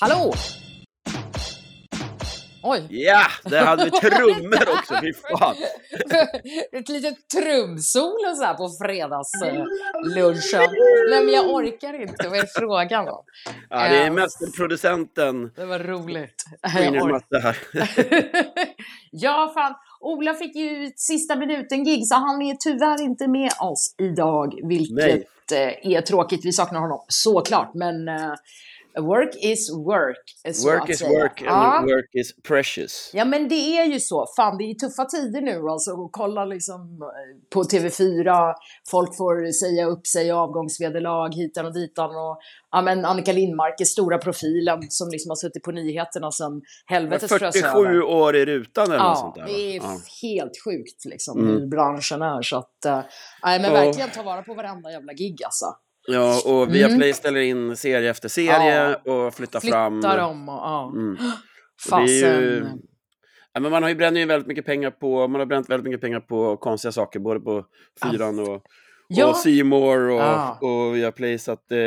Hallå! Oj! Ja, där hade vi trummor också, fy fan. Ett litet trumsolo så här på fredagslunchen. Nej, men jag orkar inte. Vad är frågan då? Ja, det är Eh, mästerproducenten Det var roligt. här. ja, fan. Ola fick ju ett sista minuten-gig, så han är tyvärr inte med oss idag, vilket eh, är tråkigt. Vi saknar honom såklart, men eh, work is work. Så Work is säga. work Ja. and work is precious. Ja men det är ju så. Fan det är tuffa tider nu alltså. Och kolla liksom eh, på TV4. Folk får säga upp sig avgångsvederlag hitan och ditan. Och, ja men Annika Lindmark är stora profilen som liksom har suttit på nyheterna sedan helvetet frös 47 över. år i rutan eller något sånt Ja, där. det är va? Ja. helt sjukt liksom Mm. hur branschen är. Så att, nej men Ja. verkligen ta vara på varenda jävla gig alltså. Ja, och Viaplay ställer in serie efter serie och flyttar fram. Flyttar dem och ja. Mm. Fasen. ju... Ja, men man har ju bränt ju väldigt mycket pengar på, man har bränt väldigt mycket pengar på konstiga saker, både på Fyran och, Ja. och More och, Ja. och Viaplay. Så att eh,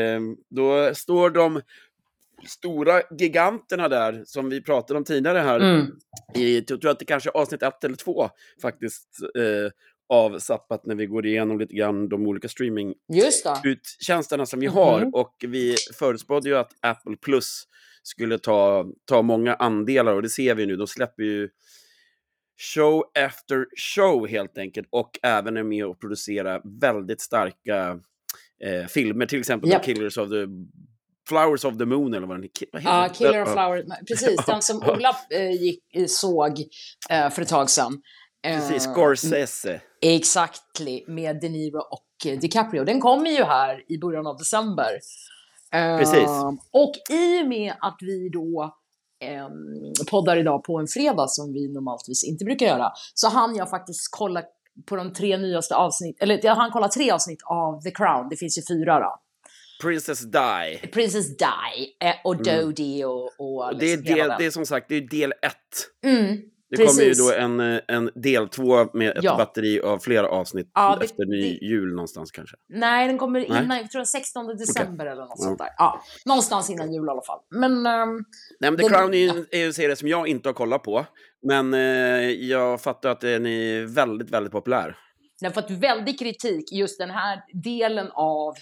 då står de stora giganterna där, som vi pratade om tidigare här, Mm. i, jag tror att det kanske är avsnitt ett eller två faktiskt, eh, av Zappat när vi går igenom lite grann de olika streaming Just det. uttjänsterna som vi Mhm. har och vi förutspådde ju att Apple Plus skulle ta, ta många andelar och det ser vi nu. De släpper ju show after show helt enkelt och även är med och producerar väldigt starka eh, filmer, till exempel. The Killers of the Flowers of the Moon eller vad den heter Ja, den? Killer of Ja. Flower. Precis, den som Ola eh, gick, eh, såg eh, för ett tag sedan. Eh, Precis, Scorsese. Exactly, med De Niro och eh, DiCaprio. Den kommer ju här i början av december. Eh, Precis. Och i och med att vi då eh, poddar idag på en fredag som vi normaltvis inte brukar göra, så hann jag faktiskt kolla på de tre nyaste avsnitt, eller jag hann kolla tre avsnitt av The Crown, det finns ju fyra då. Princess Di. Princess Di eh, och Dodie och, och, Och det, är del, det är som sagt det är del ett. Mm, Det kommer ju Precis. då en, eh, en del två med ett Ja. batteri av flera avsnitt Ja, det- efter ny det- jul någonstans kanske. Nej, den kommer Nej. innan, jag tror den 16 december eller något Ja. sånt där. Ja, någonstans innan jul i alla fall. Men ehm, Nej, men The Crown är ju en, är ju en serie som jag inte har kollat på. Men eh, jag fattar att den är väldigt, väldigt populär. den har fått väldigt kritik, just den här delen av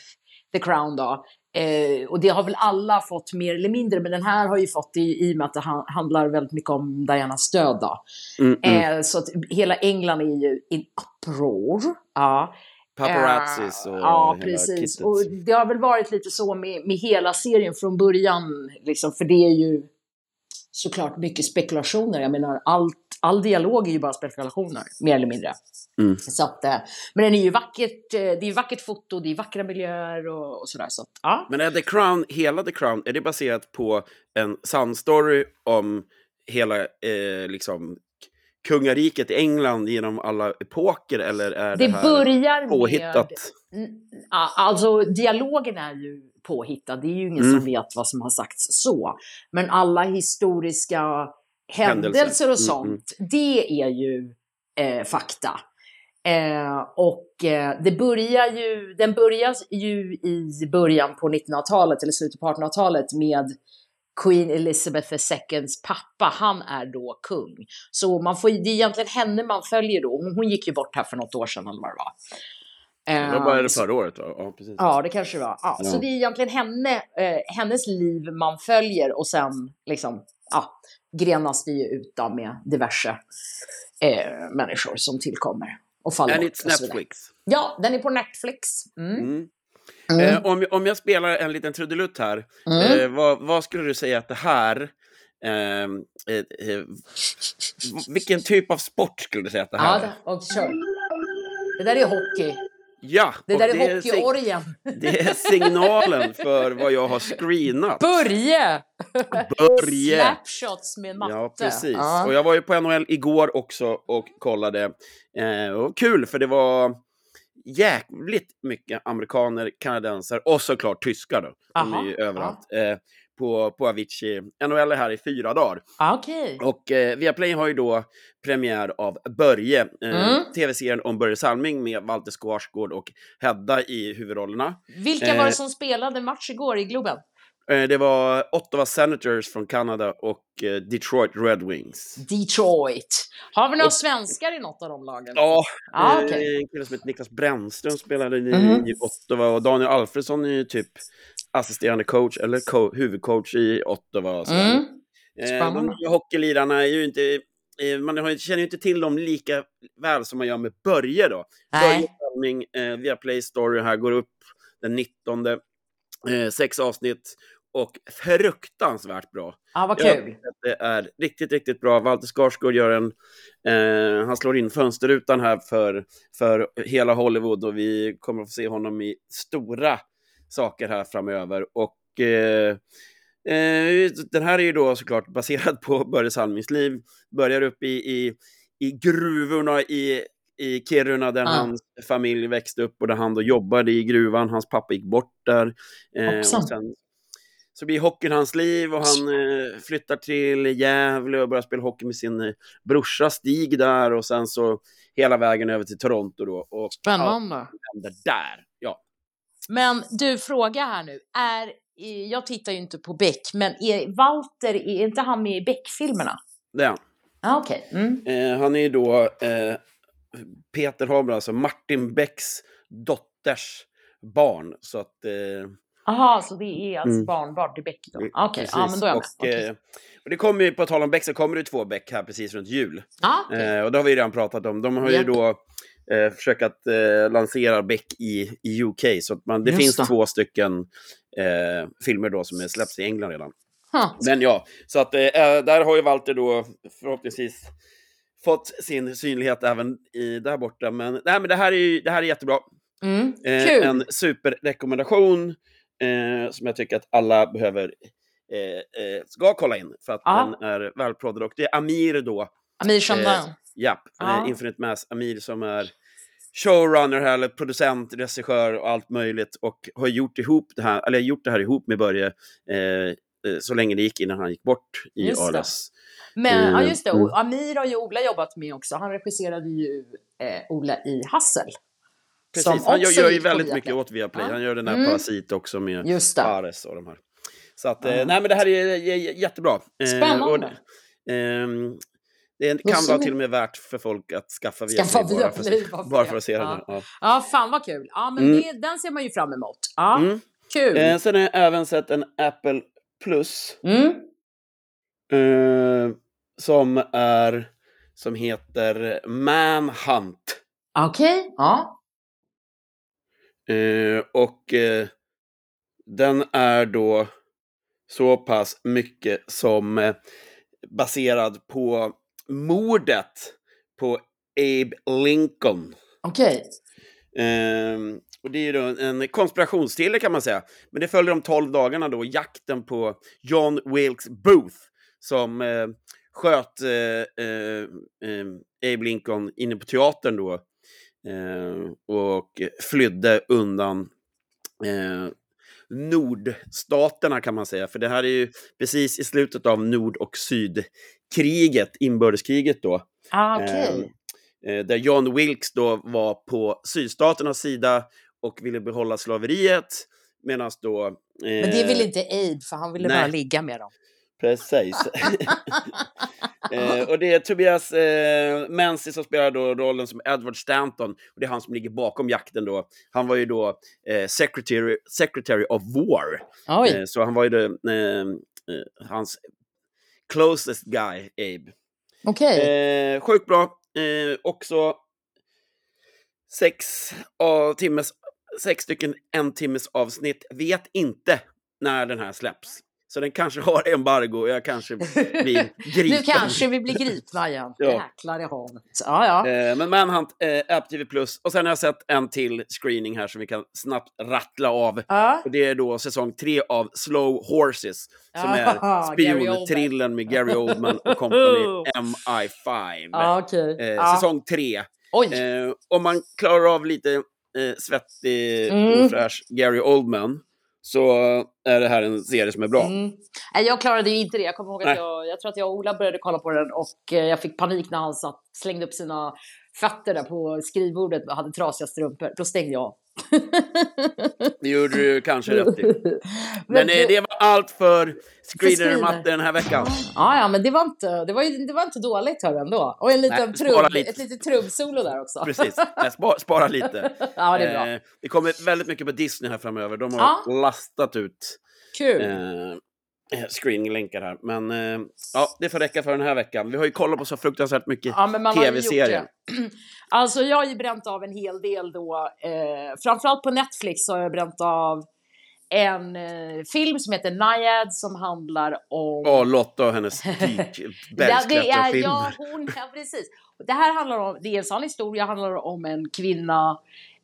The Crown då. Eh, och det har väl alla fått mer eller mindre, men den här har ju fått det i, i och med att det han, handlar väldigt mycket om Dianas död då. Mm, mm. Eh, så att hela England är ju in uppror. Ja. Paparazzis och Eh, Ja, precis. kittet. Och det har väl varit lite så med, med hela serien från början, liksom, för det är ju såklart mycket spekulationer. Jag menar, allt, all dialog är ju bara spekulationer, mer eller mindre. Mm. Så att, eh, men den är ju vackert, eh, det är vackert foto, det är vackra miljöer och, och sådär. Så att, ja. Men är The Crown, hela The Crown, är det baserat på en sann story om hela eh, liksom, kungariket i England genom alla epoker? Eller är det, Det här börjar med... påhittat? Mm, ja, Alltså dialogen är ju påhittad, det är ju ingen Mm. som vet vad som har sagts så. Men alla historiska händelser, Händelser. och Mm, sånt, det är ju eh, fakta. Eh, och eh, det börjar ju, den börjar ju i början på 1900-talet, eller slutet på 1800-talet med Queen Elizabeth IIs pappa, han är då kung. Så man får, det är egentligen henne man följer då. Hon, hon gick ju bort här för något år sedan eller vad det var. Det var bara Eh, det förra året, va? Ja, precis. Ja, det kanske det var. Ja, Ja. Så det är egentligen henne, eh, hennes liv man följer och sen liksom, ja, grenas det ju ut då med diverse eh, människor som tillkommer och faller så vidare. Netflix. Ja, den är på Netflix. Mm. Mm. Mm. Eh, om, om jag spelar en liten trudelutt här, Mm. eh, vad, vad skulle du säga att det här... ehm, eh, eh, vilken typ av sport skulle du säga att det här Ja, är? det, och kör. Det där är hockey. Ja, Det där är sig- hockeyorgen. Det är signalen för vad jag har screenat. Börje! Börje! Slapshots med matte. Ja, precis. Ja. Och jag var ju på NHL igår också och kollade. Eh, och kul, för det var jävligt mycket amerikaner, kanadensare och såklart tyskar. Då. De är ju överallt. Eh, på, på Avicii. NHL är här i fyra dagar. Ah, Okej. Och eh, Viaplay har ju då premiär av Börje, eh, Mm. tv-serien om Börje Salming med Walter Skarsgård och Hedda i huvudrollerna. Vilka var det eh, som spelade match igår i Globen? Eh, det var Ottawa Senators från Kanada och eh, Detroit Red Wings. Detroit. Har vi några Och- svenskar i något av de lagen? Ja, Ah, okej. en kille som heter Niklas Brännström spelade i, Mhm. i Ottawa och Daniel Alfredsson är ju typ assisterande coach eller co- huvudcoach i Ottawa. Sådär. Mm. Eh, Spännande. de nya hockeylirarna är ju inte, eh, man känner ju inte till dem lika väl som man gör med Börje då. Börje Salming eh, via Play Story här går upp den 19. Eh, sex avsnitt och fruktansvärt bra. Ja, vad kul. Det är riktigt, riktigt bra. Walter Skarsgård gör en... Eh, han slår in fönsterrutan här för, för hela Hollywood och vi kommer att få se honom i stora saker här framöver. Och eh, eh, den här är ju då såklart baserad på Börje Salmings liv. Börjar upp i, i, i gruvorna i, i Kiruna där Ah. hans familj växte upp och där han då jobbade i gruvan. Hans pappa gick bort där. Eh, och sen så blir hockeyn hans liv och han eh, flyttar till Gävle och börjar spela hockey med sin eh, brorsa Stig där och sen så hela vägen över till Toronto då. Och allt Spännande. händer där. Men du, fråga här nu. Är, jag tittar ju inte på Beck, men är Walter, är inte han med i Beck-filmerna? Det är han. Ja, okej. Mm. Eh, han är ju då eh, Peter Haber, alltså Martin Becks dotters barn. Så att... Eh, Aha, så det är alltså Mm. barnbarn till Beck då? Mm, Okej, ja men då är jag och, Okej. eh, och det kommer ju, på tal om Beck, så kommer det två Beck här precis runt jul. Ja, okej. Eh, och det har vi redan pratat om. De har ju Japp. då eh, försökt att eh, lansera Beck i, i UK. Så att man, det Just finns det. två stycken eh, filmer då som är släppts i England redan. Huh. Men ja, så att eh, där har ju Walter då förhoppningsvis fått sin synlighet även i, där borta. Men, nej, men det, här är, ju- det här är jättebra. Mm. Eh, Kul! en superrekommendation eh, som jag tycker att alla behöver eh, eh, ska kolla in för att Ja. den är välproddad. Och det är Amir då, Amir Shamdan. Japp, Ja. eh, Infinite Mass Amir som är showrunner här, eller producent, regissör och allt möjligt och har gjort ihop det här, eller gjort det här ihop med Börje eh, eh, så länge det gick innan han gick bort i Just det. Men ja, Mm, just det. mm. Och Amir har ju Ola jobbat med också. Han regisserade ju eh, Ola i Hassel. Precis, han gör, gör ju väldigt mycket åt Viaplay. Ja. Han gör den där Mm. Parasit också med Just det. Ares och de här. Så att, eh, Ja. nej men det här är j- jättebra. Eh, Spännande. och, ehm, det kan vara till och med värt för folk att skaffa Skaffa Viaplay bara, för, Viaplay, bara för att se den. Ja. här. Ja. Ja, fan vad kul. Ja, men Mm. det, den ser man ju fram emot. Ja, Mm. kul. Eh, sen har jag även sett en Apple Plus Mm. eh, som är som heter Manhunt. Okej, ja. Eh, och eh, den är då så pass mycket som eh, baserad på mordet på Abe Lincoln. Okej. Ehm, och det är ju en konspirationsthriller kan man säga. Men det följer de 12 dagarna då, jakten på John Wilkes Booth som eh, sköt eh, eh, eh, Abe Lincoln inne på teatern då eh, och flydde undan eh, nordstaterna kan man säga. För det här är ju precis i slutet av nord och sydkriget, inbördeskriget då. Ah, okej. Eh, där John Wilkes då var på sydstaternas sida och ville behålla slaveriet. Medan då... Eh, Men det vill inte Abe, för han ville nej. bara ligga med dem. Precis. eh, och det är Tobias eh, Menzies som spelar då rollen som Edward Stanton. Och det är han som ligger bakom jakten då. Han var ju då eh, secretary, secretary of War. Eh, så han var ju det, eh, eh, hans closest guy, Abe. Okej. Eh, sjukt bra. Eh, också sex, av timmes, sex stycken en timmes avsnitt. Vet inte när den här släpps. Så den kanske har embargo och jag kanske blir gripen. nu kanske vi blir gripna igen. Ja. Jäklar i havet. Ja, ja. Eh, men Manhunt, eh, App TV+. Plus. Och sen har jag sett en till screening här som vi kan snabbt rattla av. ja. Och det är då säsong tre av Slow Horses. Som Ah, är Gary spionthrillern med Gary Oldman och company MI5. Ja, okej. Eh. Säsong tre. Eh, om man klarar av lite eh, svettig, Mm. ofräsch Gary Oldman så är det här en serie som är bra. Mm. Nej, jag klarade ju inte det. Jag kommer ihåg att jag, jag tror att jag och Ola började kolla på den och eh, jag fick panik när han satt, slängde upp sina fötterna på skrivbordet och hade trasiga strumpor. Då stängde jag av. Det gjorde du kanske rätt i. Men eh, det var allt för screener-matte den här veckan. Ja, ja, men det var inte, det var, ju- det var inte dåligt hör ändå. Och en liten Nej, spara trubb, lite. ett litet trubbsolo där också. Precis, Nej, spa- spara lite. Ja, det är bra. Eh, det kommer väldigt mycket på Disney här framöver. De har Ja. lastat ut Kul. eh, screeninglänkar här. Men eh, ja, det får räcka för den här veckan. Vi har ju kollat på så fruktansvärt mycket Ja, tv-serier. Alltså jag har ju bränt av en hel del då. Eh, framförallt på Netflix har jag bränt av en eh, film som heter Naiad som handlar om... Ja, Lotta och hennes Ja, det är, bergsklättrarfilmer. ja, hon, ja, precis. Det här handlar om, det är en sann historia, handlar om en kvinna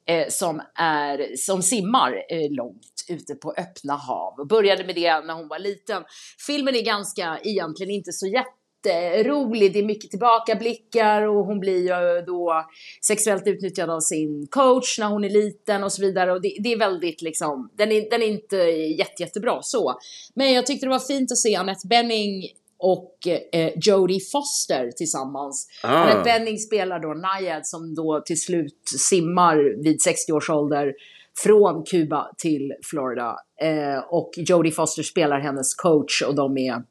eh, som, är, som simmar eh, långt ute på öppna hav. Och började med det när hon var liten. Filmen är ganska, egentligen inte så jätterolig. Det är mycket tillbakablickar och hon blir ju eh, då sexuellt utnyttjad av sin coach när hon är liten och så vidare. Och det, det är väldigt liksom, den är, den är inte jätte, jättebra så. Men jag tyckte det var fint att se Annette Benning och eh, Jodie Foster tillsammans. Ah. Annette Bening spelar då Naiad som då till slut simmar vid 60 års ålder från Kuba till Florida. Eh, och Jodie Foster spelar hennes coach och de är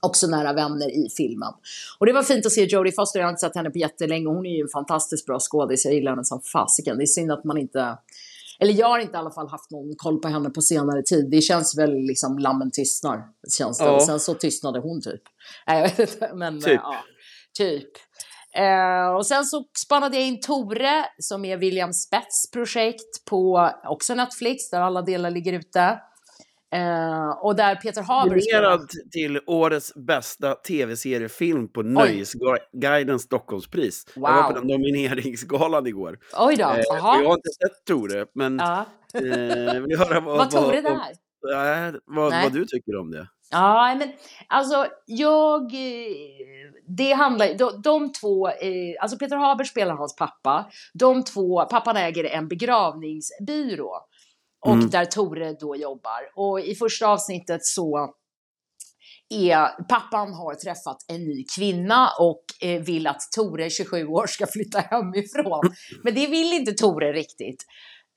också nära vänner i filmen. Och det var fint att se Jodie Foster, jag har inte sett henne på jättelänge. Hon är ju en fantastiskt bra skådis, jag gillar henne som fasiken. Det är synd att man inte eller jag har inte i alla fall haft någon koll på henne på senare tid. Det känns väl liksom lammen tystnar. Känns det. Ja. Sen så tystnade hon typ. Nej, jag vet inte. Men, Typ. ja, typ. Eh, och sen så spannade jag in Tore som är William Spets projekt på också Netflix där alla delar ligger ute. Eh, och där Peter Haber. Nominerad till årets bästa tv-seriefilm på Nöjesguidens Stockholmspris. Jag var på Wow. den nomineringsgalan igår. Oj då, jaha. jag har inte sett Tore, men Ja. eh, vill höra vad, Var Tore vad, där? Nej, vad, Nej. vad du tycker om det? Ja, men alltså jag... Det handlar... De, de två... Alltså Peter Haber spelar hans pappa. De två... Pappan äger en begravningsbyrå. Och Mm. där Tore då jobbar. Och i första avsnittet så är pappan har träffat en ny kvinna och eh, vill att Tore, 27 år, ska flytta hemifrån. Men det vill inte Tore riktigt.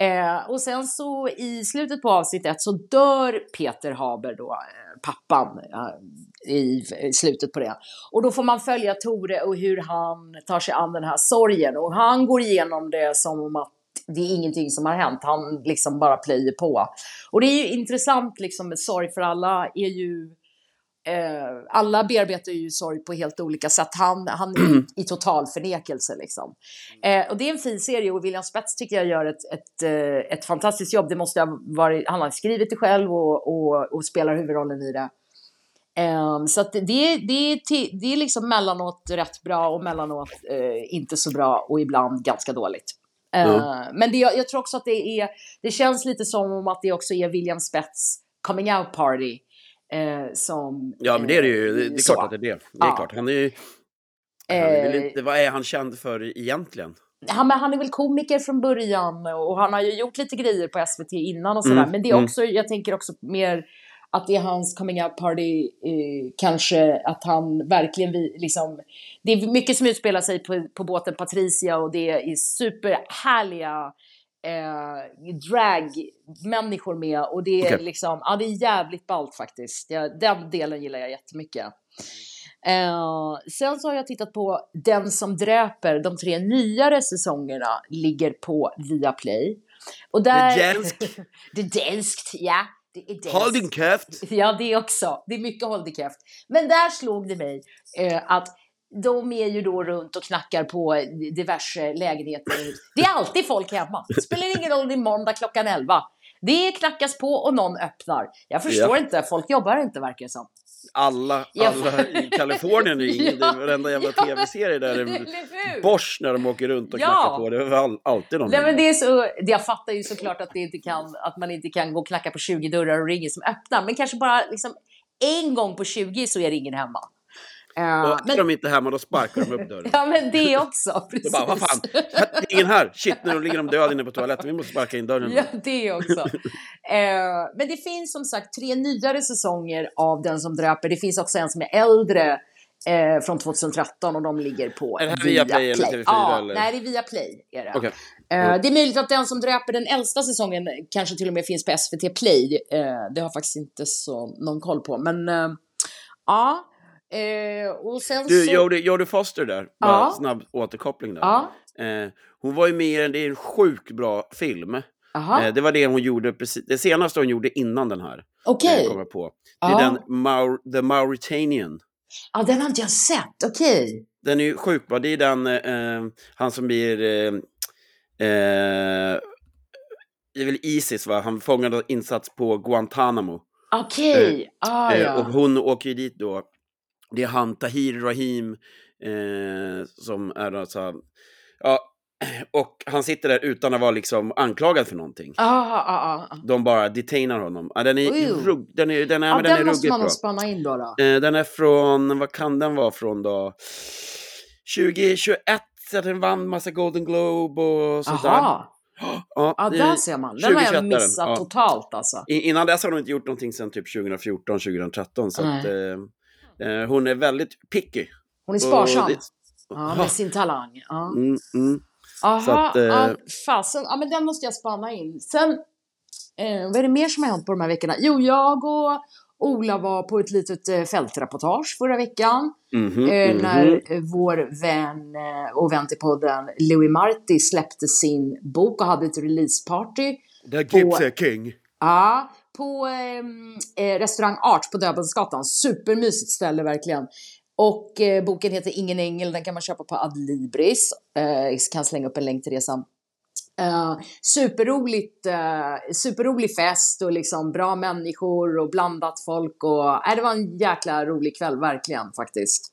Eh, och sen så i slutet på avsnitt ett så dör Peter Haber då, eh, pappan, eh, i, i slutet på det. Och då får man följa Tore och hur han tar sig an den här sorgen. Och han går igenom det som om att det är ingenting som har hänt. Han liksom bara plöjer på. Och det är ju intressant liksom med sorg för alla är ju Eh, alla bearbetar ju sorg på helt olika sätt. Han, han är i total förnekelse liksom. Eh, och det är en fin serie och William Spets tycker jag gör ett, ett, eh, ett fantastiskt jobb. Det måste ha varit, han har skrivit det själv och, och, och spelar huvudrollen i det. Eh, så det, det, det, är ti- det är liksom mellanåt rätt bra och mellanåt eh, inte så bra och ibland ganska dåligt. Eh, Men det, jag tror också att det är, det känns lite som om att det också är William Spets coming out party. Eh, som, Ja, men det är det ju. eh, Det, är så. klart att det är det. Det är Ja. klart. Han är ju... Han är väl Eh, inte, vad är han känd för egentligen? han, men han är väl komiker från början och han har ju gjort lite grejer på SVT innan och sådär. Mm, Men det är mm. också, jag tänker också mer att det är hans coming out party, eh, kanske att han verkligen vi, liksom, det är mycket som utspelar sig på, på båten Patricia och det är superhärliga eh, drag-människor med och det är Okej. liksom, ja det är jävligt ballt faktiskt. Jag, den delen gillar jag jättemycket. Eh, sen så har jag tittat på Den som dräper, de tre nyare säsongerna ligger på Viaplay. Och där... Det är danskt. det är danskt, ja. Håll din käft! Ja, det också. Det är mycket håll i käft. Men där slog det mig eh, att de är ju då runt och knackar på diverse lägenheter. Det är alltid folk hemma. Det spelar ingen roll, det är måndag klockan 11. Det knackas på och någon öppnar. Jag förstår Ja. inte, folk jobbar inte verkar det som. Alla, Ja. alla i Kalifornien är ju ingen, det är varenda jävla Ja, tv-serie där det är? Bosch när de åker runt och Ja. knackar på. Det är all, alltid någon. Nej men det är så, jag fattar ju såklart att, det inte kan, att man inte kan gå och knacka på 20 dörrar och ringa som öppnar. Men kanske bara liksom en gång på 20 så är det ingen hemma. Eh, och är men, de inte hemma då sparkar de upp dörren. ja men det också, precis. bara, vad fan, det är ingen här! Shit, nu ligger de döda inne på toaletten, vi måste sparka in dörren. Ja, det också. eh, men det finns som sagt tre nyare säsonger av Den som dräper. Det finns också en som är äldre Eh, från 2013 och de ligger på Är det här via Play eller TV4? Ja, eller? nej det är via Play. Är det. Okej. Eh, det är möjligt att den som dräper den äldsta säsongen kanske till och med finns på SVT Play. Eh, det har jag faktiskt inte så någon koll på. Men eh, ja, eh, och sen Du, så... Jodie, Jodie Foster där, bara Ja. snabb återkoppling där. Ja, Eh, hon var ju med i en, sjukt bra film. Eh, det var det hon gjorde, precis, det senaste hon gjorde innan den här. okej. eh, på. Det är Ja. den Maur The Mauritanian. Ja, den har inte jag sett, okej. Den är ju sjukt bra. Det är den, eh, han som blir... Eh, eh, det är väl Isis, va? Han fångade insats på Guantanamo. Okej, ah, Eh, ja. och hon åker ju dit då. Det är han, Tahir Rahim, eh, som är alltså... Ja, och han sitter där utan att vara liksom anklagad för någonting. Ah, ah, ah, ah. De bara detainar honom. Ja, den är, Oj. rugg, den är, den är, Ja, men den är den måste man bra. spana in då. då. Eh, den är från, vad kan den vara från då? 2021, så den vann massa Golden Globe och sånt där. Jaha, Ja, det- där ser man. Den har 2021 är jag den, missat ja. totalt alltså. Innan dess har de inte gjort någonting sedan typ 2014, 2013. Så att, eh, hon är väldigt picky. Hon är sparsam. Det- Ja, med sin talang. Ja. Mm, mm. Aha, Så att, eh, ja, fasen. Ja, men den måste jag spana in. Sen, eh, vad är det mer som har hänt på de här veckorna? Jo, jag och Ola var på ett litet eh, fältreportage förra veckan. Mhm, eh, mhm. när eh, vår vän eh, och vän till podden Louis Marti släppte sin bok och hade ett releaseparty. The Gypsy King. Ja, på ehm, eh, restaurang Art på Döbelnsgatan. Supermysigt ställe verkligen. Och eh, boken heter Ingen ängel, den kan man köpa på Adlibris. Eh, jag kan slänga upp en länk till det sen. Eh, superroligt, eh, superrolig fest och liksom bra människor och blandat folk och eh, det var en jäkla rolig kväll verkligen faktiskt.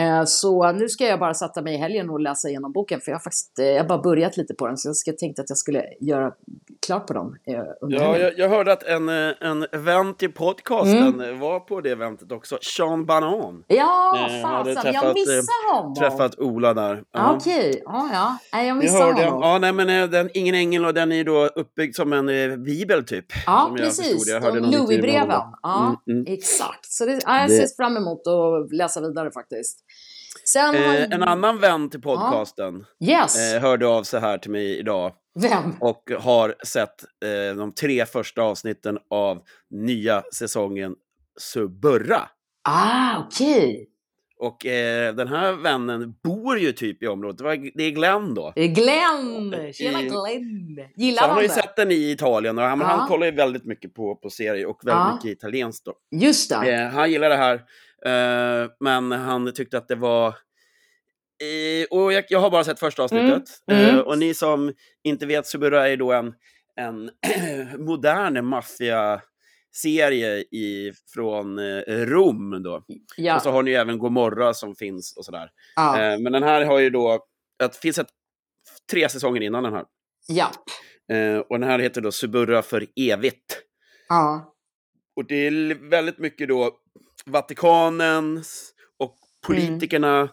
Eh, så nu ska jag bara sätta mig i helgen och läsa igenom boken för jag har faktiskt eh, jag bara börjat lite på den så jag ska tänkte att jag skulle göra klart på dem eh, under Ja, jag, jag hörde att en, en vän till podcasten Mm. var på det eventet också. Sean Banan. Ja, Eh, fasen, jag missade honom. Träffat Ola där. Ja, Okej, ja, ja. Nej, jag missade hörde, honom. ja, nej, men den, Ingen ängel och den är då uppbyggd som en eh, bibel typ. Ja, som jag precis. förstod. Jag hörde De Louis-breven. Ja, Mm, mm. exakt. Så det, ja, jag ser fram emot att läsa vidare faktiskt. Sen Eh, en annan vän till podcasten Yes! eh, hörde av sig här till mig idag Vem? och har sett eh, de tre första avsnitten av nya säsongen Suburra. Ah, okej. Och eh, den här vännen bor ju typ i området. Det är Glenn då. Eh, Glenn! Tjena I- Glenn! Så Gillar han man har ju sett den i Italien och han, Ja. han kollar ju väldigt mycket på, på serier och väldigt Ja. mycket italienskt då. Just det. Eh, han gillar det här, eh, men han tyckte att det var... Eh, och jag, jag har bara sett första avsnittet. Mm, mm. Eh, och ni som inte vet, Suburra är då en, en modern maffiaserie i, från eh, Rom. Då. Ja. Och så har ni ju även Gomorra som finns och sådär. ja. Eh, men den här har ju då... Det finns ett, tre säsonger innan den här. Eh, och den här heter då Suburra för evigt. Ja. Och det är väldigt mycket då Vatikanen och politikerna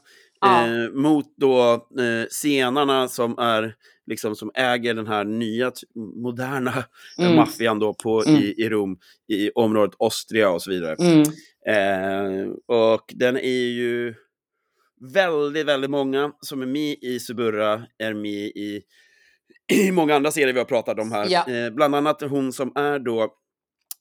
Mm. Eh, mot då eh, senarna som är liksom som äger den här nya moderna eh, Mm. maffian då på, Mm. i, i Rom, i området Ostria och så vidare. Mm. Eh, och den är ju väldigt, väldigt många som är med i Suburra, är med i, i många andra serier vi har pratat om här. Ja. Eh, bland annat hon som är då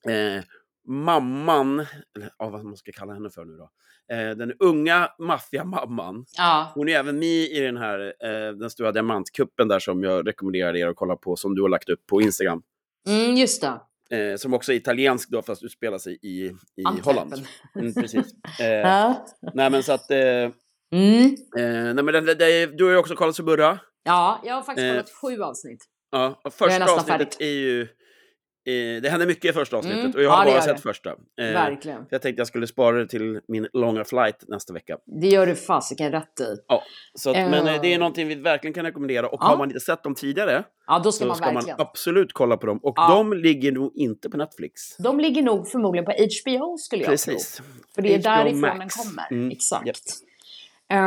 eh, mamman, eller ja, vad man ska kalla henne för nu då. Eh, den unga maffiamamman. Ja. Hon är även med i den här, eh, den stora diamantkuppen där som jag rekommenderar er att kolla på, som du har lagt upp på Instagram. Mm, just det. Eh, som också är italiensk då, fast utspelar sig i, i Antwerpen. Holland. Mm, precis. Eh, Ja. Nej men så att, eh, Mm. eh, nej men det, det, du har ju också kollat Suburra. Ja, jag har faktiskt kollat sju avsnitt. Ja, och första avsnittet färdig. är ju, eh, det händer mycket i första avsnittet Mm, och jag ja, har det bara sett det. första. Eh, Verkligen. Jag tänkte jag skulle spara det till min långa flight nästa vecka. Det gör du fasiken rätt i. Så att, Eh. Men eh, det är någonting vi verkligen kan rekommendera och Ja. har man inte sett dem tidigare Ja, då ska så man ska man absolut kolla på dem. Och Ja. de ligger nog inte på Netflix. De ligger nog förmodligen på HBO skulle jag tro. Precis. För det är HBO därifrån Max. den kommer. Mm, Exakt. japp. Eh,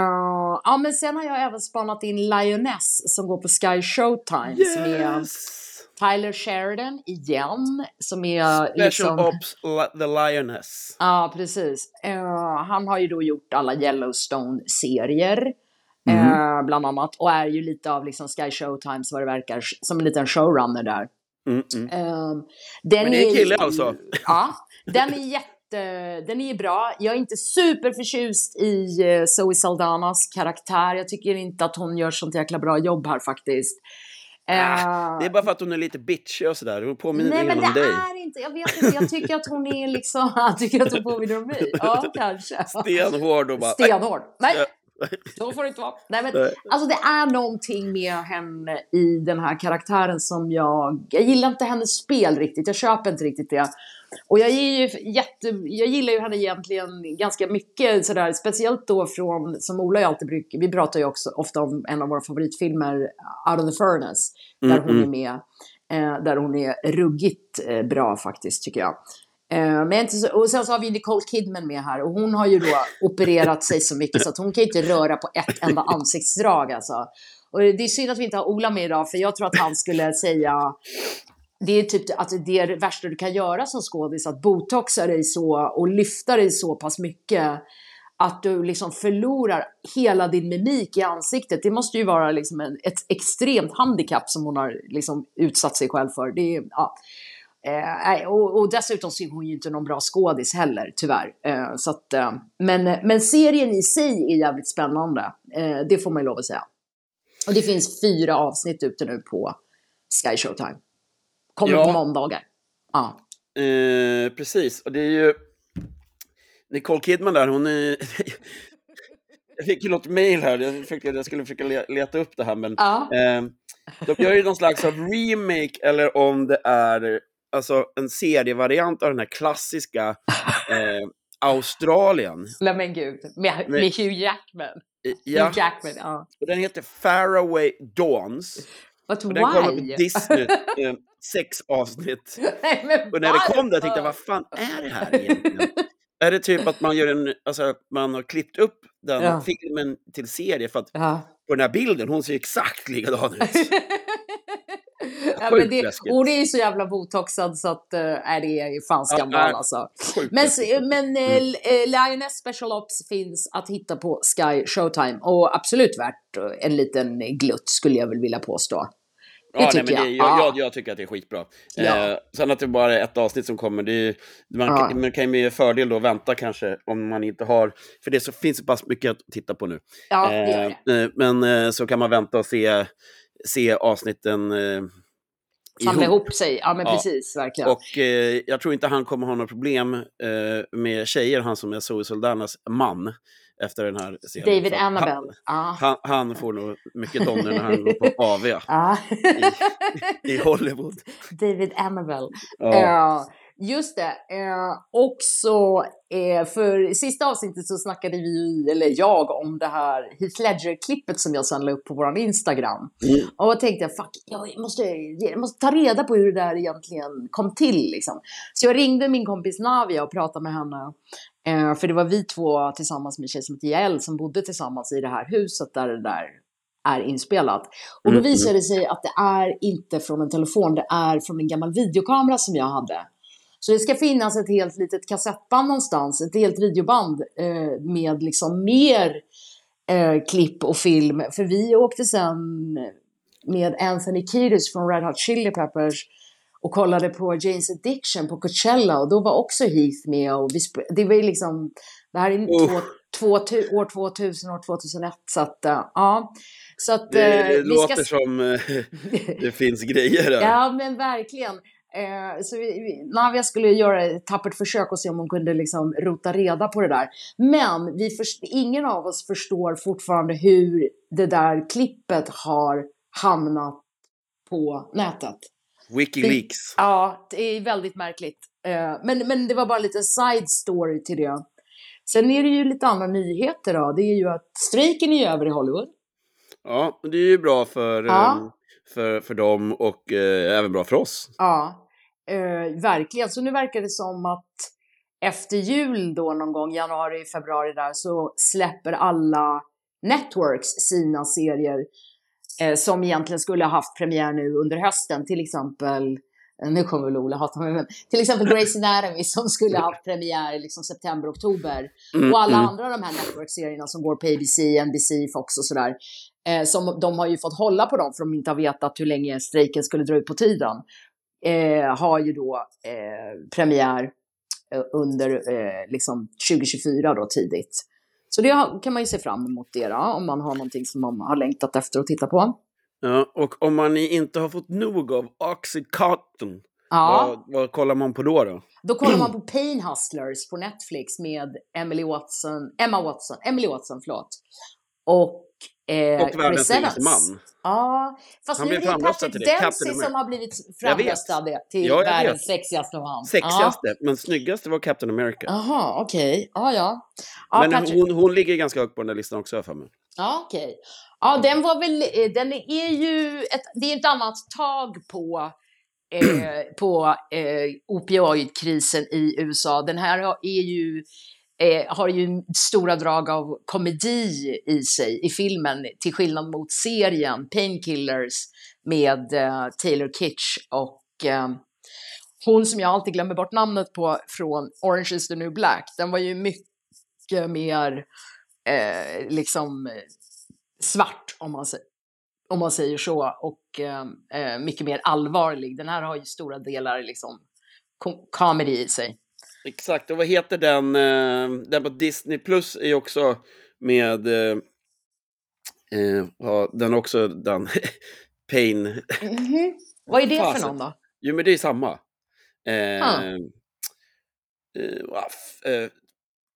ja, men sen har jag även spanat in Lioness som går på Sky Showtime. Som är Yes! Tyler Sheridan igen, som är Special liksom... Ops The Lioness. Ja, precis. Uh, han har ju då gjort alla Yellowstone-serier. Mm. Uh, bland annat. Och är ju lite av liksom Sky Showtimes vad det verkar, som en liten showrunner där. Mm, mm. Uh, den Men det är en kille alltså? Ja, den är jätte... Den är bra. Jag är inte superförtjust i uh, Zoe Saldanas karaktär. Jag tycker inte att hon gör sånt jäkla bra jobb här faktiskt. Ah, det är bara för att hon är lite bitchig och sådär. Hon påminner Nej, men om det dig. är inte. Jag vet inte. Jag tycker att hon är liksom... Jag tycker att hon påminner om mig. Ja, kanske. Stenhård och bara... Stenhård. Nej, så får det inte vara. Nej, men, Nej. alltså det är någonting med henne i den här karaktären som jag... Jag gillar inte hennes spel riktigt. Jag köper inte riktigt det. Och jag, ju jätte, jag gillar ju henne egentligen ganska mycket sådär, speciellt då från, som Ola jag alltid brukar, vi pratar ju också ofta om en av våra favoritfilmer, Out of the Furnace, där Mm, hon mm. är med, eh, där hon är ruggigt eh, bra faktiskt tycker jag. Eh, men inte så, och sen så har vi Nicole Kidman med här och hon har ju då opererat sig så mycket så att hon kan ju inte röra på ett enda ansiktsdrag alltså. Och det är synd att vi inte har Ola med idag för jag tror att han skulle säga det är typ att det är det värsta du kan göra som skådis, att botoxa dig så och lyfta dig så pass mycket att du liksom förlorar hela din mimik i ansiktet. Det måste ju vara liksom en, ett extremt handikapp som hon har liksom utsatt sig själv för. Det är, ja. Eh, och, och dessutom så är hon ju inte någon bra skådis heller, tyvärr. Eh, så att, eh, men, men serien i sig är jävligt spännande. Eh, det får man ju lov att säga. Och det finns fyra avsnitt ute nu på Sky Showtime. Kommer Ja. på måndagar. Ja. Eh, precis, och det är ju... Nicole Kidman där, hon är... jag fick ju något mail här, jag, försökte, jag skulle försöka le- leta upp det här, men... Ja. Eh, de gör ju någon slags av remake, eller om det är alltså, en serievariant av den här klassiska eh, Australien. Nej men gud. Med, med Hugh Jackman. Ja, Hugh Jackman, ja. och den heter Faraway Dawns. But Och den kommer på? Disney, eh, sex avsnitt. Nej, Och när det kom där tänkte jag, vad fan är det här egentligen? är det typ att man gör en, alltså man har klippt upp den Ja. filmen till serie för att Ja. på den här bilden, hon ser exakt likadan ut. ja, men det, hon är ju så jävla botoxad så att äh, det är fan Ja, skandal nej. alltså. Men, men Mm. eh, Lioness Special Ops finns att hitta på Sky Showtime och absolut värt en liten glutt skulle jag väl vilja påstå. det ja, nej, tycker men det, jag. jag, Ja. jag. Jag tycker att det är skitbra. Ja. Eh, sen att det bara är ett avsnitt som kommer, det är, man, Ja. man kan ju med fördel då vänta kanske om man inte har, för det så finns det pass mycket att titta på nu. Ja, det det. Eh, men eh, så kan man vänta och se, se avsnitten eh, Samla ihop sig, ja men Ja. precis, verkligen. Och eh, jag tror inte han kommer ha några problem eh, med tjejer, han som är Zoe Saldanas man efter den här serien. David Annabelle. Han, han, han får nog mycket donner när han går på AV Ja. i Hollywood. David Annabelle. Ja. Ja, just det. Eh, också eh, för sista avsnittet så snackade vi, eller jag, om det här Heath Ledger-klippet som jag sen la upp på vår Instagram. Mm. Och då tänkte jag, fuck, jag måste, jag måste ta reda på hur det där egentligen kom till. Liksom. Så jag ringde min kompis Navia och pratade med henne. Eh, för det var vi två tillsammans med en tjej som heter Jael som bodde tillsammans i det här huset där det där är inspelat. Och då Mm, visade det sig att det är inte från en telefon, det är från en gammal videokamera som jag hade. Så det ska finnas ett helt litet kassettband någonstans, ett helt videoband eh, med liksom mer eh, klipp och film. För vi åkte sen med Anthony Kiedis från Red Hot Chili Peppers och kollade på Jane's Addiction på Coachella och då var också Heath med. Och vi det var ju liksom, det här är Uff. två, två, år 2000, år 2001. Så att, eh, ja. Så att, Det, eh, det vi låter ska... som eh, det finns grejer där. Ja, men verkligen. Eh, så vi, vi, Navia skulle göra ett tappert försök och se om hon kunde liksom rota reda på det där. Men vi först, ingen av oss förstår fortfarande hur det där klippet har hamnat på nätet. Wikileaks. Ja, det är väldigt märkligt. Eh, men, men det var bara lite side story till det. Sen är det ju lite andra nyheter då. Det är ju att strejken är över i Hollywood. Ja, det är ju bra för, Ja. eh, för, för dem och eh, även bra för oss. Ja, eh, verkligen. Så nu verkar det som att efter jul då någon gång, januari, februari där, så släpper alla networks sina serier eh, som egentligen skulle ha haft premiär nu under hösten, till exempel nu kommer väl Ola hata mig, men till exempel Grey's Anatomy som skulle ha haft premiär liksom september, oktober. Mm, och alla mm. andra de här network-serierna som går på ABC, NBC, Fox och sådär. Eh, som, de har ju fått hålla på dem för de inte har vetat hur länge strejken skulle dra ut på tiden. Eh, har ju då eh, premiär eh, under eh, liksom 2024 då tidigt. Så det kan man ju se fram emot det då, om man har någonting som man har längtat efter att titta på. Ja, och om man inte har fått nog av Oxycontin, Ja. vad, vad kollar man på då? då? Då kollar man på Pain Hustlers på Netflix med Emily Watson, Emma Watson, Emily Watson, förlåt. Och, eh, Och världens snyggaste man. Ja, fast Han nu är det Patrick Dempsey som har blivit framröstad till Ja, världens vet. sexigaste man. Sexigaste, men snyggaste var Captain America. Jaha, okej. Ja, ja. ja men Patrick- hon, hon ligger ganska högt på den där listan också, för mig. Ja, okej. Ja, den var väl, eh, den är ju ett, det är ett annat tag på, eh, på eh, opioidkrisen i USA. Den här är ju, eh, har ju stora drag av komedi i sig i filmen, till skillnad mot serien Painkillers med eh, Taylor Kitsch och eh, hon som jag alltid glömmer bort namnet på från Orange is the new black. Den var ju mycket mer eh, liksom svart om man, om man säger så och eh, eh, mycket mer allvarlig. Den här har ju stora delar liksom comedy i sig. Exakt, och vad heter den? eh, Den på Disney Plus är ju också med... eh, eh, den också, den... Pain. Vad är det Fasen. för någon då? Jo, men det är samma. Eh, Ah. eh, eh,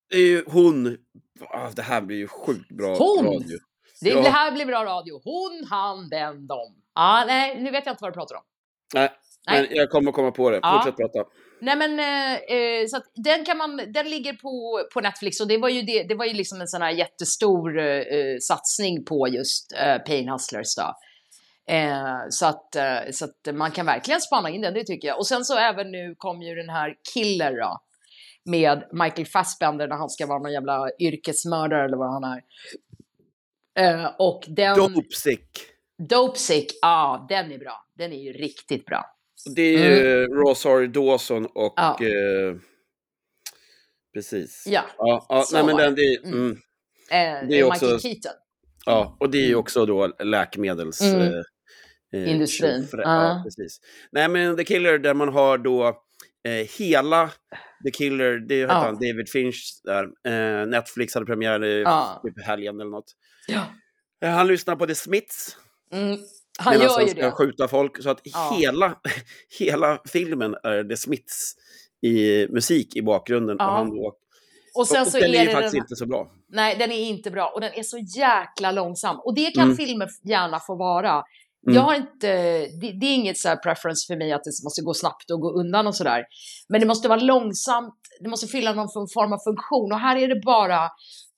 det är ju hon... Ah, det här blir ju sjukt bra Hon? radio. Det, Ja. det här blir bra radio. Hon, han, den, dom. Ja, nej, nu vet jag inte vad du pratar om. Nej, Nej. men jag kommer komma på det. Fortsätt prata. Nej men eh, eh, så den kan man, den ligger på, på Netflix och det var ju det, det var ju liksom en sån här jättestor eh, eh, satsning på just eh, Pain Hustlers då. Eh, så, att, eh, så att man kan verkligen spana in den, det tycker jag. Och sen så även nu kom ju den här Killer då. Med Michael Fassbender när han ska vara någon jävla yrkesmördare eller vad han är. Och den... Dopesick. Dopesick, ja den är bra. Den är ju riktigt bra. Det är ju Rosario Dawson och... Mm. Ja. Eh, precis. Ja, Ja, ja nej, men den, det, Mm. mm, eh, Det är Michael också- Keaton. ja, och det är ju också då läkemedels... Mm. eh, eh, Industrin. tjofrä- Ja. Precis. Nej, men The Killer där man har då eh, hela The Killer, det heter Ja. han, David Finch där. Eh, Netflix hade premiär i Ja. typ helgen eller något. Ja. Han lyssnar på The Smiths Mm, han medan gör han ju ska det. skjuta folk. Så att Ja. hela, hela filmen är The Smiths i musik i bakgrunden. Ja. Och han då, Och sen och så den är är det faktiskt den, inte så bra. nej, den är inte bra och den är så jäkla långsam. Och det kan Mm. filmer gärna få vara. Mm. Jag har inte, det, det är inget så här preference för mig att det måste gå snabbt och gå undan och sådär. Men det måste vara långsamt, det måste fylla någon form av funktion. Och här är det bara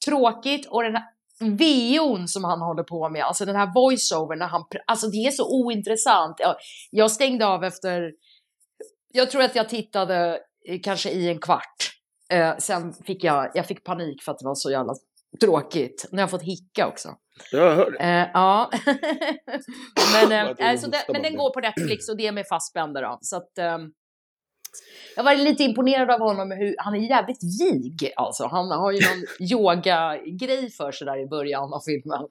tråkigt och den VO'n som han håller på med, alltså den här voiceover när han, alltså det är så ointressant. Jag, jag stängde av efter, jag tror att jag tittade eh, kanske i en kvart. Eh, sen fick jag, jag fick panik för att det var så jävla tråkigt. Nu har jag fått hicka också. Jag hör. Eh, ja. men, eh, alltså hon det, men den går på Netflix och det är med Fassbender då. Så att, ehm, jag var lite imponerad av honom. Hur, han är jävligt vig alltså. Han har ju någon yoga-grej för sig där i början av filmen.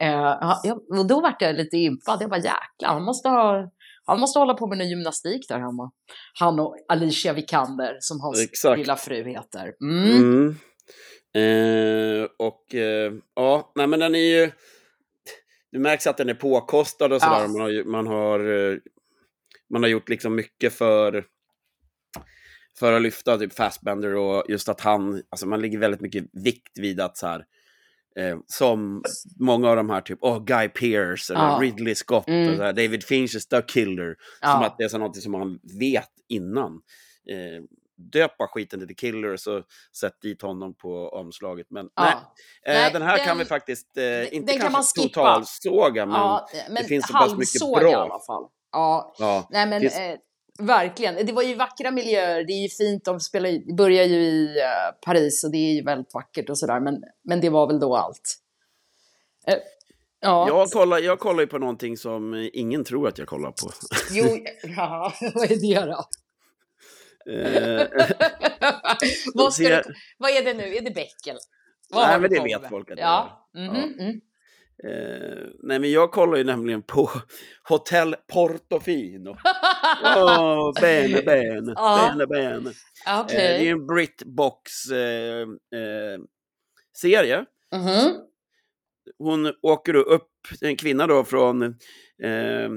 Eh, och då vart jag lite impad. Jag bara jäklar, han måste ha han måste hålla på med någon gymnastik där hemma. Han och Alicia Vikander som hans Exakt. lilla fru heter. Mm. Mm. Eh, och eh, ja, nej men den är ju... Det märks att den är påkostad och sådär. Ja. Man, har, man, har, eh, man har gjort liksom mycket för, för att lyfta typ Fassbender och just att han, alltså man lägger väldigt mycket vikt vid att så här, eh, som många av de här typ, oh, Guy Pearce eller Ja. Ridley Scott Mm. och så här, David Finches The Killer. Som Ja. att det är så något som man vet innan. Eh, döp bara skiten till The Killer så sätt dit honom på omslaget. Men nej, Ja. eh, Nej, den här den- kan vi faktiskt, eh, inte den kanske totalsåga, men ja, men finns så pass mycket bra. i alla fall. Ja, ja. Nej men Finns- eh, verkligen. Det var ju vackra miljöer. Det är ju fint. De spelar, börjar ju i eh, Paris och det är ju väldigt vackert och sådär. Men, men det var väl då allt. Ja. Jag kollar, jag kollar ju på någonting som eh, ingen tror att jag kollar på. Jo, ja, vad är det då? Eh, vad, ser- du, vad är det nu? Är det Beckel? Vad Nej, men det vet med? folk att det ja. är. mhm, mm. Eh, nej, men jag kollar ju nämligen på Hotel Portofino. Bene, bene, Ja. bene, bene. Eh, det är en Britbox eh, serie. Mhm. Hon åker då upp, en kvinna då från eh, eh,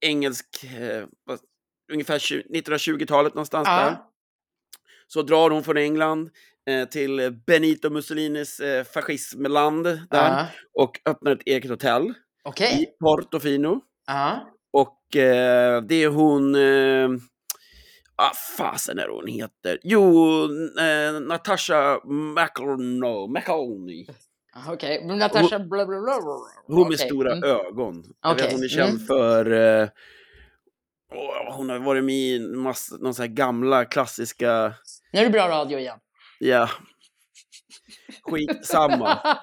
engelsk, ungefär 20 1920-talet någonstans där. Ja. Så drar hon från England till Benito Mussolinis eh, fascismland där Ja. och öppnar ett eget hotell Okej. i Portofino. Ja. Och eh, det är hon... Eh, ah, fasen är hon heter? Jo, eh, Natasha McElhone. McElhone. Okej. Men Natasha bla bla bla. Hon med Okej. stora Mm. ögon. Jag vet hon är känd mm. för... Eh, hon har varit med i massa, någon sån här gamla klassiska... Nu är det bra radio igen. Ja. Skitsamma.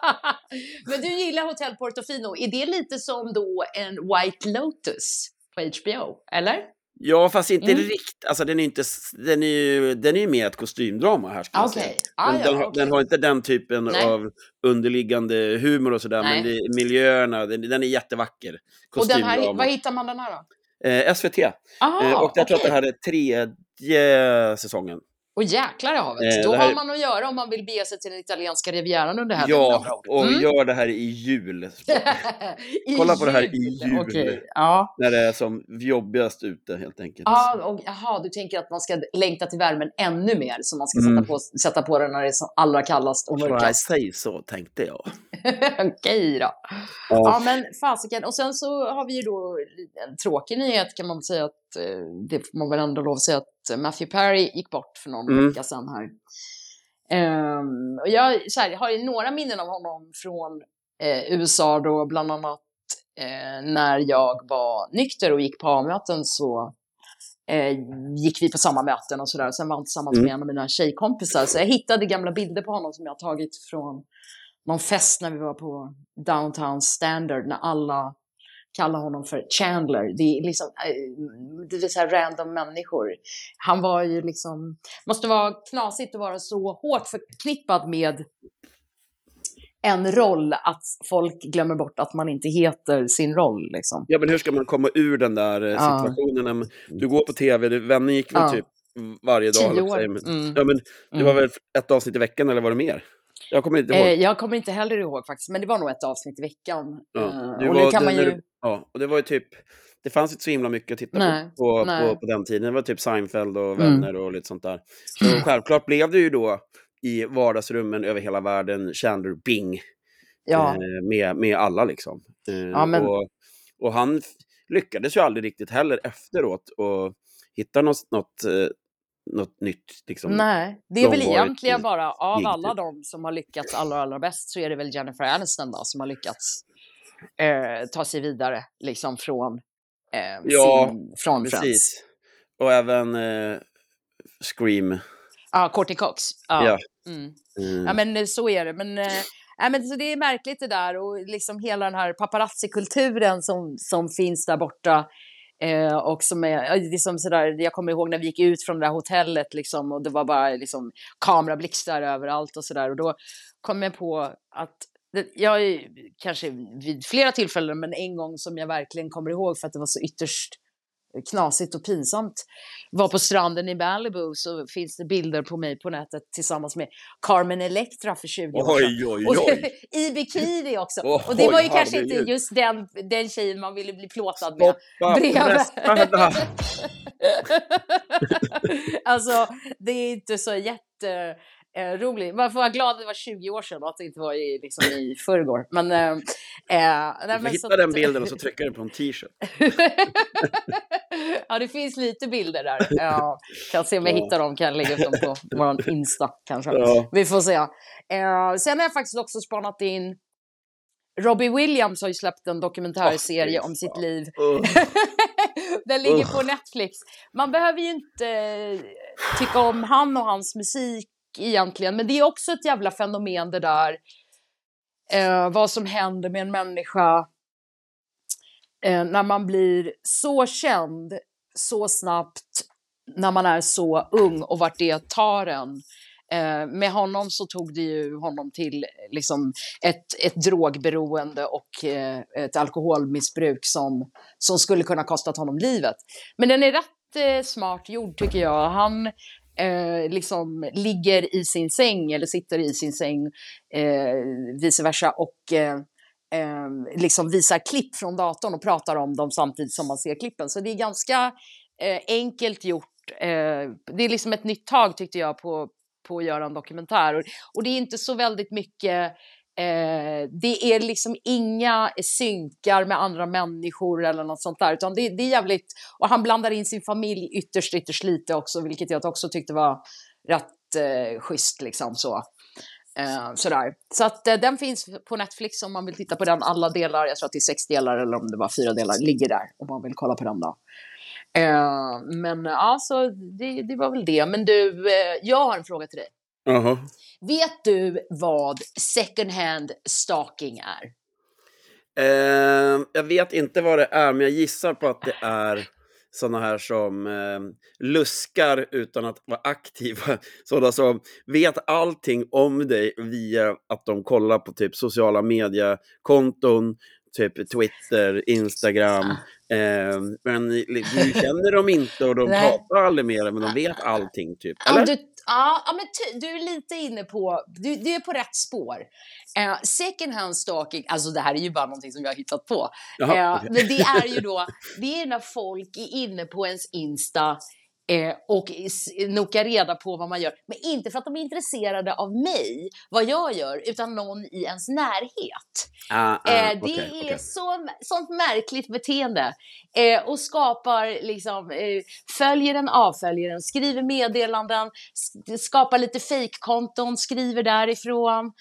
Men du gillar Hotel Portofino. Är det lite som då en White Lotus på HBO? Eller? Ja, fast inte Mm. riktigt. Alltså den är inte... Den är ju, den är ju mer ett kostymdrama här skulle jag säga. Ah, Den, ja, den, har, okej. den har inte den typen Nej. av underliggande humor och sådär, Nej. men det, miljöerna, den, den är jättevacker. Och den här, var hittar man den här då? Eh, SVT. Aha, eh, och jag tror att det här är tredje säsongen. Och jäklar i havet. Eh, Då det här- har man att göra om man vill bege sig till den italienska rivieran under helgen. Ja, och Mm. gör det här i jul. I Kolla på det här i jul. Okej, ja. När det är som jobbigast ute helt enkelt. Ja, och, jaha, du tänker att man ska längta till värmen ännu mer, så man ska Mm. sätta, på, sätta på den när det är som allra kallast och mörkast. Säg så, tänkte jag. Okej då. Ja, Ja. men fasiken. Och sen så har vi ju då en tråkig nyhet kan man säga att det får man väl ändå lov att säga att Matthew Perry gick bort för någon Mm. vecka sedan här. Ehm, och jag, här, har ju några minnen av honom från eh, USA då, bland annat eh, när jag var nykter och gick på A-möten så eh, gick vi på samma möten och sådär. Sen var han tillsammans Mm. med en av mina tjejkompisar. Så jag hittade gamla bilder på honom som jag tagit från någon fest när vi var på Downtown Standard när alla kallar honom för Chandler. Det är liksom eh, det är så här random människor. Han var ju liksom, måste vara knasigt att vara så hårt förknippad med en roll att folk glömmer bort att man inte heter sin roll. Liksom. Ja, men hur ska man komma ur den där eh, Ja. situationen? man- Du går på tv, du, vänner gick väl Ja. typ varje dag. Tio år. men- Mm. Ja, men det Mm. var väl ett avsnitt i veckan eller var det mer? Jag kommer inte ihåg. Eh, jag kommer inte heller ihåg faktiskt, men det var nog ett avsnitt i veckan. Ja, Eh, och var nu kan det man när ju... du- Ja, och det var ju typ, det fanns inte så himla mycket att titta Nej, på, på, nej. på på den tiden. Det var typ Seinfeld och Mm. Vänner och lite sånt där. Så självklart blev det ju då i vardagsrummen över hela världen Chandler Bing Ja, eh, med, med alla liksom. Eh, Ja, men- och, och han lyckades ju aldrig riktigt heller efteråt att hitta något, något, eh, något nytt. Liksom. nej. Det är väl egentligen bara, av alla typ. de som har lyckats allra, allra bäst så är det väl Jennifer Aniston då, som har lyckats eh, ta sig vidare liksom från, eh, Ja, sin, från Friends. Precis. Och även eh, Scream. Ja, Courtney Cox. Ja. Ja. Mm. Mm. Ja, men eh, så är det. Men, eh, men så det är märkligt det där och liksom hela den här paparazzi-kulturen som, som finns där borta. Eh, och som är, liksom sådär, jag kommer ihåg när vi gick ut från det där hotellet liksom, och det var bara liksom, kamerablixtar överallt och sådär. Och då kom jag på att jag kanske vid flera tillfällen, men en gång som jag verkligen kommer ihåg för att det var så ytterst knasigt och pinsamt var på stranden i Malibu så finns det bilder på mig på nätet tillsammans med Carmen Electra för 20 år sedan. Oj, oj, Och oj. I bikini också. Oj, och det var ju kanske inte just den, den tjejen man ville bli plåtad med. Stoppa alltså, det är inte så jätte... Eh, roligt. Man får vara glad att det var 20 år sedan och att det inte var i, liksom, i förrgår. Men, eh, eh, nej, Du men hitta den bilden och så trycka den på en t-shirt. ja, det finns lite bilder där. Ja, kan se om jag Ja. hittar dem, kan jag lägga upp dem på vår Insta kanske. Ja. Vi får se. Eh, sen har jag faktiskt också spanat in Robbie Williams har ju släppt en dokumentärserie Åh, om sitt liv. Uh, Den ligger Usch. på Netflix. Man behöver ju inte tycka om han och hans musik egentligen, men det är också ett jävla fenomen det där eh, vad som händer med en människa eh, när man blir så känd så snabbt när man är så ung och vart det tar en. Eh, med honom så tog det ju honom till liksom, ett, ett drogberoende och eh, ett alkoholmissbruk som, som skulle kunna kostat honom livet. Men den är rätt eh, smart gjord tycker jag. Han eh, liksom ligger i sin säng eller sitter i sin säng, eh, vice versa, och eh, eh, liksom visar klipp från datorn och pratar om dem samtidigt som man ser klippen. Så det är ganska eh, enkelt gjort. Eh, det är liksom ett nytt tag tyckte jag på, på att göra en dokumentär. Och, och det är inte så väldigt mycket Eh, det är liksom inga synkar med andra människor eller något sånt där, utan det, det, är jävligt... Och han blandar in sin familj ytterst, ytterst lite också, vilket jag också tyckte var rätt eh, schysst liksom så. Eh, sådär. Så att eh, den finns på Netflix om man vill titta på den, alla delar, jag tror att det är sex delar eller om det var fyra delar, ligger där om man vill kolla på den då. Eh, men så det, det, var väl det. Men du, eh, jag har en fråga till dig. Uh -huh. Vet du vad second hand stalking är? Uh, jag vet inte vad det är, men jag gissar på att det är sådana här som eh, luskar utan att vara aktiva. Sådana som vet allting om dig via att de kollar på typ sociala mediekonton, typ Twitter, Instagram. Eh, men du känner dem inte och de pratar aldrig med dig, men de vet allting. Typ. Eller? Ja, du, ja, men du är lite inne på, du, du är på rätt spår. Eh, second hand stalking, alltså det här är ju bara någonting som jag har hittat på. Jaha, eh, okay. Men det är ju då, det är när folk är inne på ens Insta Eh, och noka reda på vad man gör. Men inte för att de är intresserade av mig, vad jag gör, utan någon i ens närhet. Ah, ah, eh, det okay, är okay. Så, sånt märkligt beteende. Eh, och skapar, liksom, eh, följer den, avföljer den, skriver meddelanden, skapar lite fejkkonton, skriver därifrån.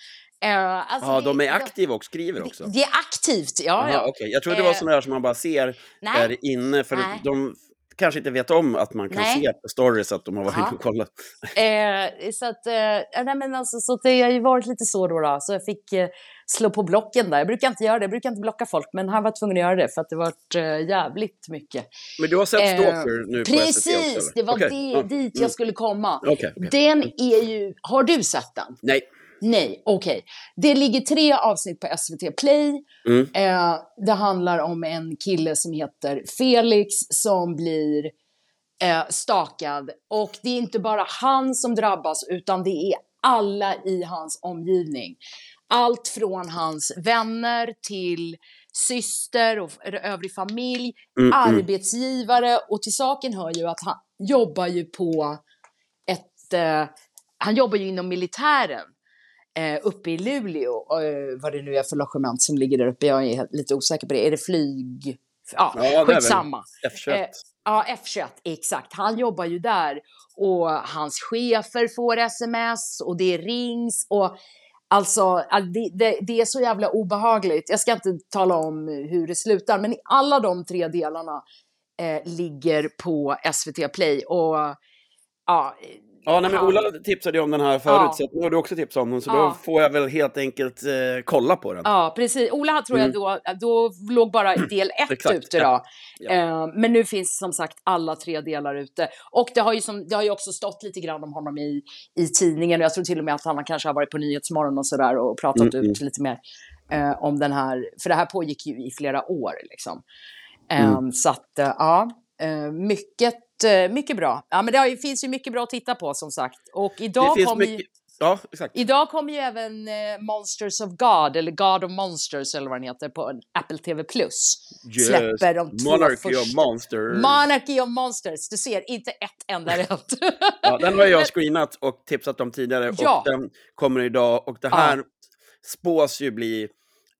Uh, alltså ja, de är aktiva och skriver också? Det, är aktivt, ja. Aha, ja. Okay. Jag trodde det var uh, sådana där som man bara ser nej, är inne, för nej. de kanske inte vet om att man kan nej. se på stories att de har varit inne och kollat. Eh, så att, eh, nej men alltså, så det har ju varit lite så då, då. så jag fick eh, slå på blocken där. Jag brukar inte göra det, jag brukar inte blocka folk, men här var tvungen att göra det för att det varit eh, jävligt mycket. Men du har sett eh, Stalker nu på Precis, också, det var okay. det, dit jag mm. skulle komma. Okay. Den är ju, har du sett den? Nej. Nej, okej. Okay. Det ligger tre avsnitt på SVT Play. Mm. Eh, det handlar om en kille som heter Felix som blir eh, stakad. Och det är inte bara han som drabbas, utan det är alla i hans omgivning. Allt från hans vänner till syster och övrig familj, mm, mm. arbetsgivare och till saken hör ju att han jobbar ju på ett... Eh, han jobbar ju inom militären eh, uppe i Luleå, eh, vad det nu är för logement som ligger där uppe, jag är lite osäker på det. Är det flyg? Ja, ja skitsamma. F21. Eh, ja, F21, exakt. Han jobbar ju där och hans chefer får sms och det rings och Alltså, det, det, det, är så jävla obehagligt. Jag ska inte tala om hur det slutar, men alla de tre delarna eh, ligger på SVT Play. Och ja, Ja, nej, men Ola tipsade ju om den här förut, ja. så nu har du också tipsat om den, så ja. då får jag väl helt enkelt eh, kolla på den. Ja, precis. Ola tror jag mm. då, då låg bara del ett ute då. Ja. Eh, men nu finns som sagt alla tre delar ute. Och det har ju, som, det har ju också stått lite grann om honom i, i tidningen, och jag tror till och med att han kanske har varit på Nyhetsmorgon och sådär och pratat mm, ut mm. lite mer eh, om den här, för det här pågick ju i flera år liksom. Mm. Så att, eh, ja, mycket Eh, mycket bra. Ja, men det finns ju mycket bra att titta på som sagt. Och idag kommer ju... Ja. Idag kommer ju även eh, Monsters of God, eller God of Monsters eller vad den heter, på Apple TV+. Plus. Yes. Släpper de två Monarchy första. of Monsters. Monarchy of Monsters. Du ser, inte ett enda rätt. ja, den har jag screenat och tipsat om tidigare ja. och den kommer idag. Och det här ja. spås ju bli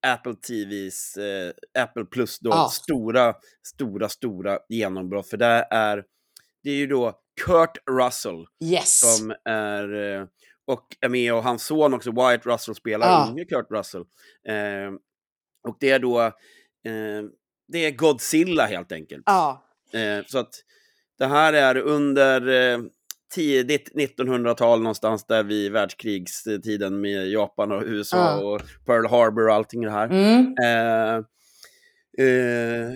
Apple TVs, eh, Apple Plus då, ja. stora, stora, stora genombrott. För det är det är ju då Kurt Russell yes. som är eh, och är med och hans son också, Wyatt Russell, spelar ah. unge Kurt Russell. Eh, och det är då, eh, det är Godzilla helt enkelt. Ah. Så att det här är under, eh, tidigt 1900-tal någonstans där vid världskrigstiden med Japan och USA Ja. och Pearl Harbor och allting det här. Mm. Eh, eh,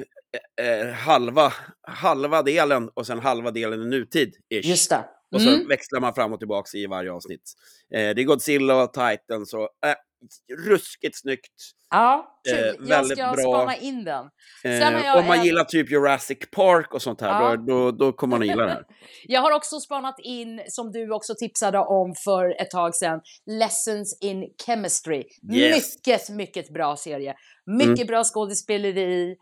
eh, halva, halva delen och sen halva delen i nutid. Ish. Just det. Och så Mm. växlar man fram och tillbaka i varje avsnitt. Eh, det är Godzilla och Titan, så eh, ruskigt snyggt. Ja, kul. Eh, jag ska bra. spana in den. Eh, om man en- gillar typ Jurassic Park och sånt här, Ja. då, då, kommer man att gilla det här. Jag har också spanat in, som du också tipsade om för ett tag sedan, Lessons in Chemistry. Yes. Mycket, mycket bra serie. Mycket bra skådespeleri,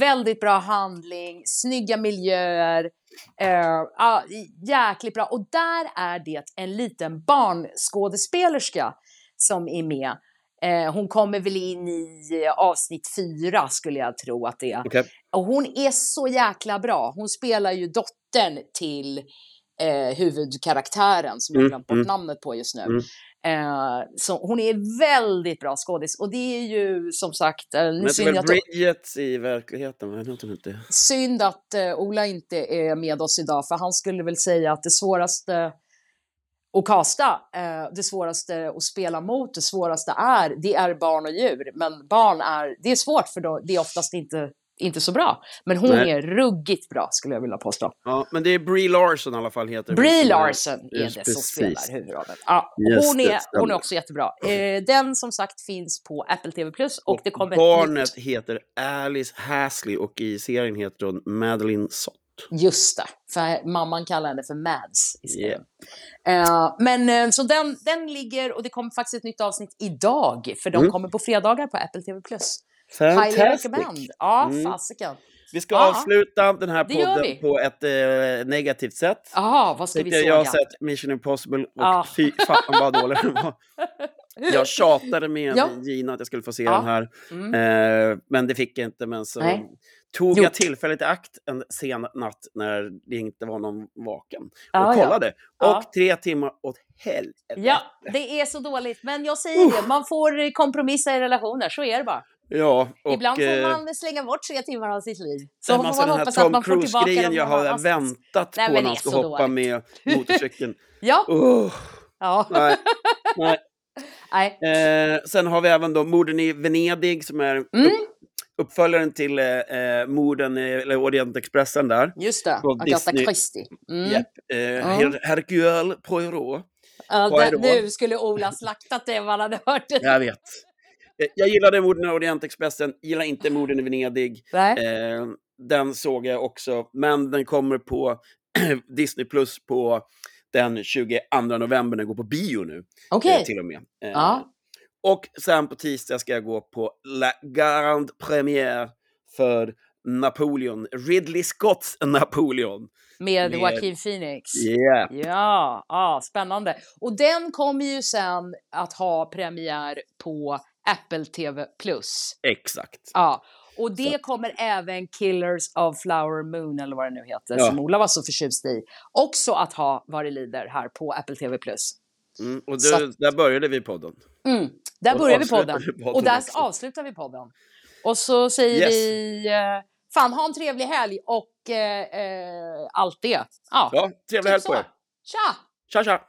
väldigt bra handling, snygga miljöer. Uh, ja, jäkligt bra. Och där är det en liten barnskådespelerska som är med. Eh, hon kommer väl in i eh, avsnitt fyra skulle jag tro att det är. Okej. Och hon är så jäkla bra. Hon spelar ju dottern till eh, huvudkaraktären som jag har Mm, glömt bort mm. namnet på just nu. Mm. Eh, så hon är väldigt bra skådis och det är ju som sagt, eh, nu synd, väl att, Bridget i verkligheten? Jag vet inte. synd att eh, Ola inte är med oss idag för han skulle väl säga att det svåraste att kasta, eh, det svåraste att spela mot, det svåraste är, det är barn och djur. Men barn är, det är svårt för då, det är oftast inte, inte så bra. Men hon Nej. är ruggigt bra skulle jag vilja påstå. Ja, men det är Brie Larson i alla fall heter Brie Larson är det som precis. spelar huvudrollen. Ja, hon, är, hon är också jättebra. Eh, den som sagt finns på Apple TV+, och, Och det kommer barnet nytt. heter Alice Hasley och i serien heter hon Madeline Sott. Just det, för mamman kallar henne för Mads serien. Eh, men eh, så den, den ligger, och det kommer faktiskt ett nytt avsnitt idag, för de Mm. kommer på fredagar på Apple TV+. Highly recommend. Fantastic! Ja, Mm. fasiken. Vi ska Ja, avsluta den här podden på ett eh, negativt sätt. Jaha, vad ska vi Tänkte jag har såga? sett Mission Impossible och Ja. fy fan vad dålig den var. Jag tjatade med Ja. Gina att jag skulle få se Ja. den här. Mm. Eh, men det fick jag inte. Men så Nej. Tog Gjort. jag tillfället i akt en sen natt när det inte var någon vaken. Och Ja, ja. kollade. Ja. Och tre timmar åt helvete. Ja, det är så dåligt. Men jag säger det, man får kompromissa i relationer, så är det bara. Ja, och, Ibland får eh, man slänga bort tre timmar av sitt liv. Så får man hoppas att man får tillbaka Cruise-grejen jag har väntat Nej, på när han ska hoppa dåligt. med motorcykeln. Ja, Oh, ja. nej, nej. Nej. Eh, sen har vi även då Morden i Venedig som är Mm. Upp, uppföljaren till eh, eh, Morden, eller Orientexpressen där. Just det, Agatha Disney. Christie. Mm. Japp. Eh, Her- Hercule Poirot. Det, då? nu skulle Ola slaktat det om han hade hört det. Jag vet. Eh, Jag gillade Morden i Orientexpressen, gillar inte Morden i Venedig. Eh, den såg jag också, men den kommer på Disney Plus på den 22 november, den går på bio nu. Okej. eh, till och med. Eh, Ja. Och sen på tisdag ska jag gå på La Grande Première för Napoleon, Ridley Scotts Napoleon. Med med- Joaquin Phoenix. Yeah. Ja, ja, spännande. Och den kommer ju sen att ha premiär på Apple TV+. Exakt. Ja, och det kommer även Killers of Flower Moon, eller vad det nu heter, Ja. som Ola var så förtjust i, också att ha vad det lider här på Apple TV+. Mm, och Så det, där började vi podden. Mm. Där börjar vi podden. vi podden Och där också. avslutar vi podden. Och så säger Yes. vi, eh, fan ha en trevlig helg och eh, eh, allt det. Ja, Ja, trevlig typ helg på så. er. Tja! Tja, tja!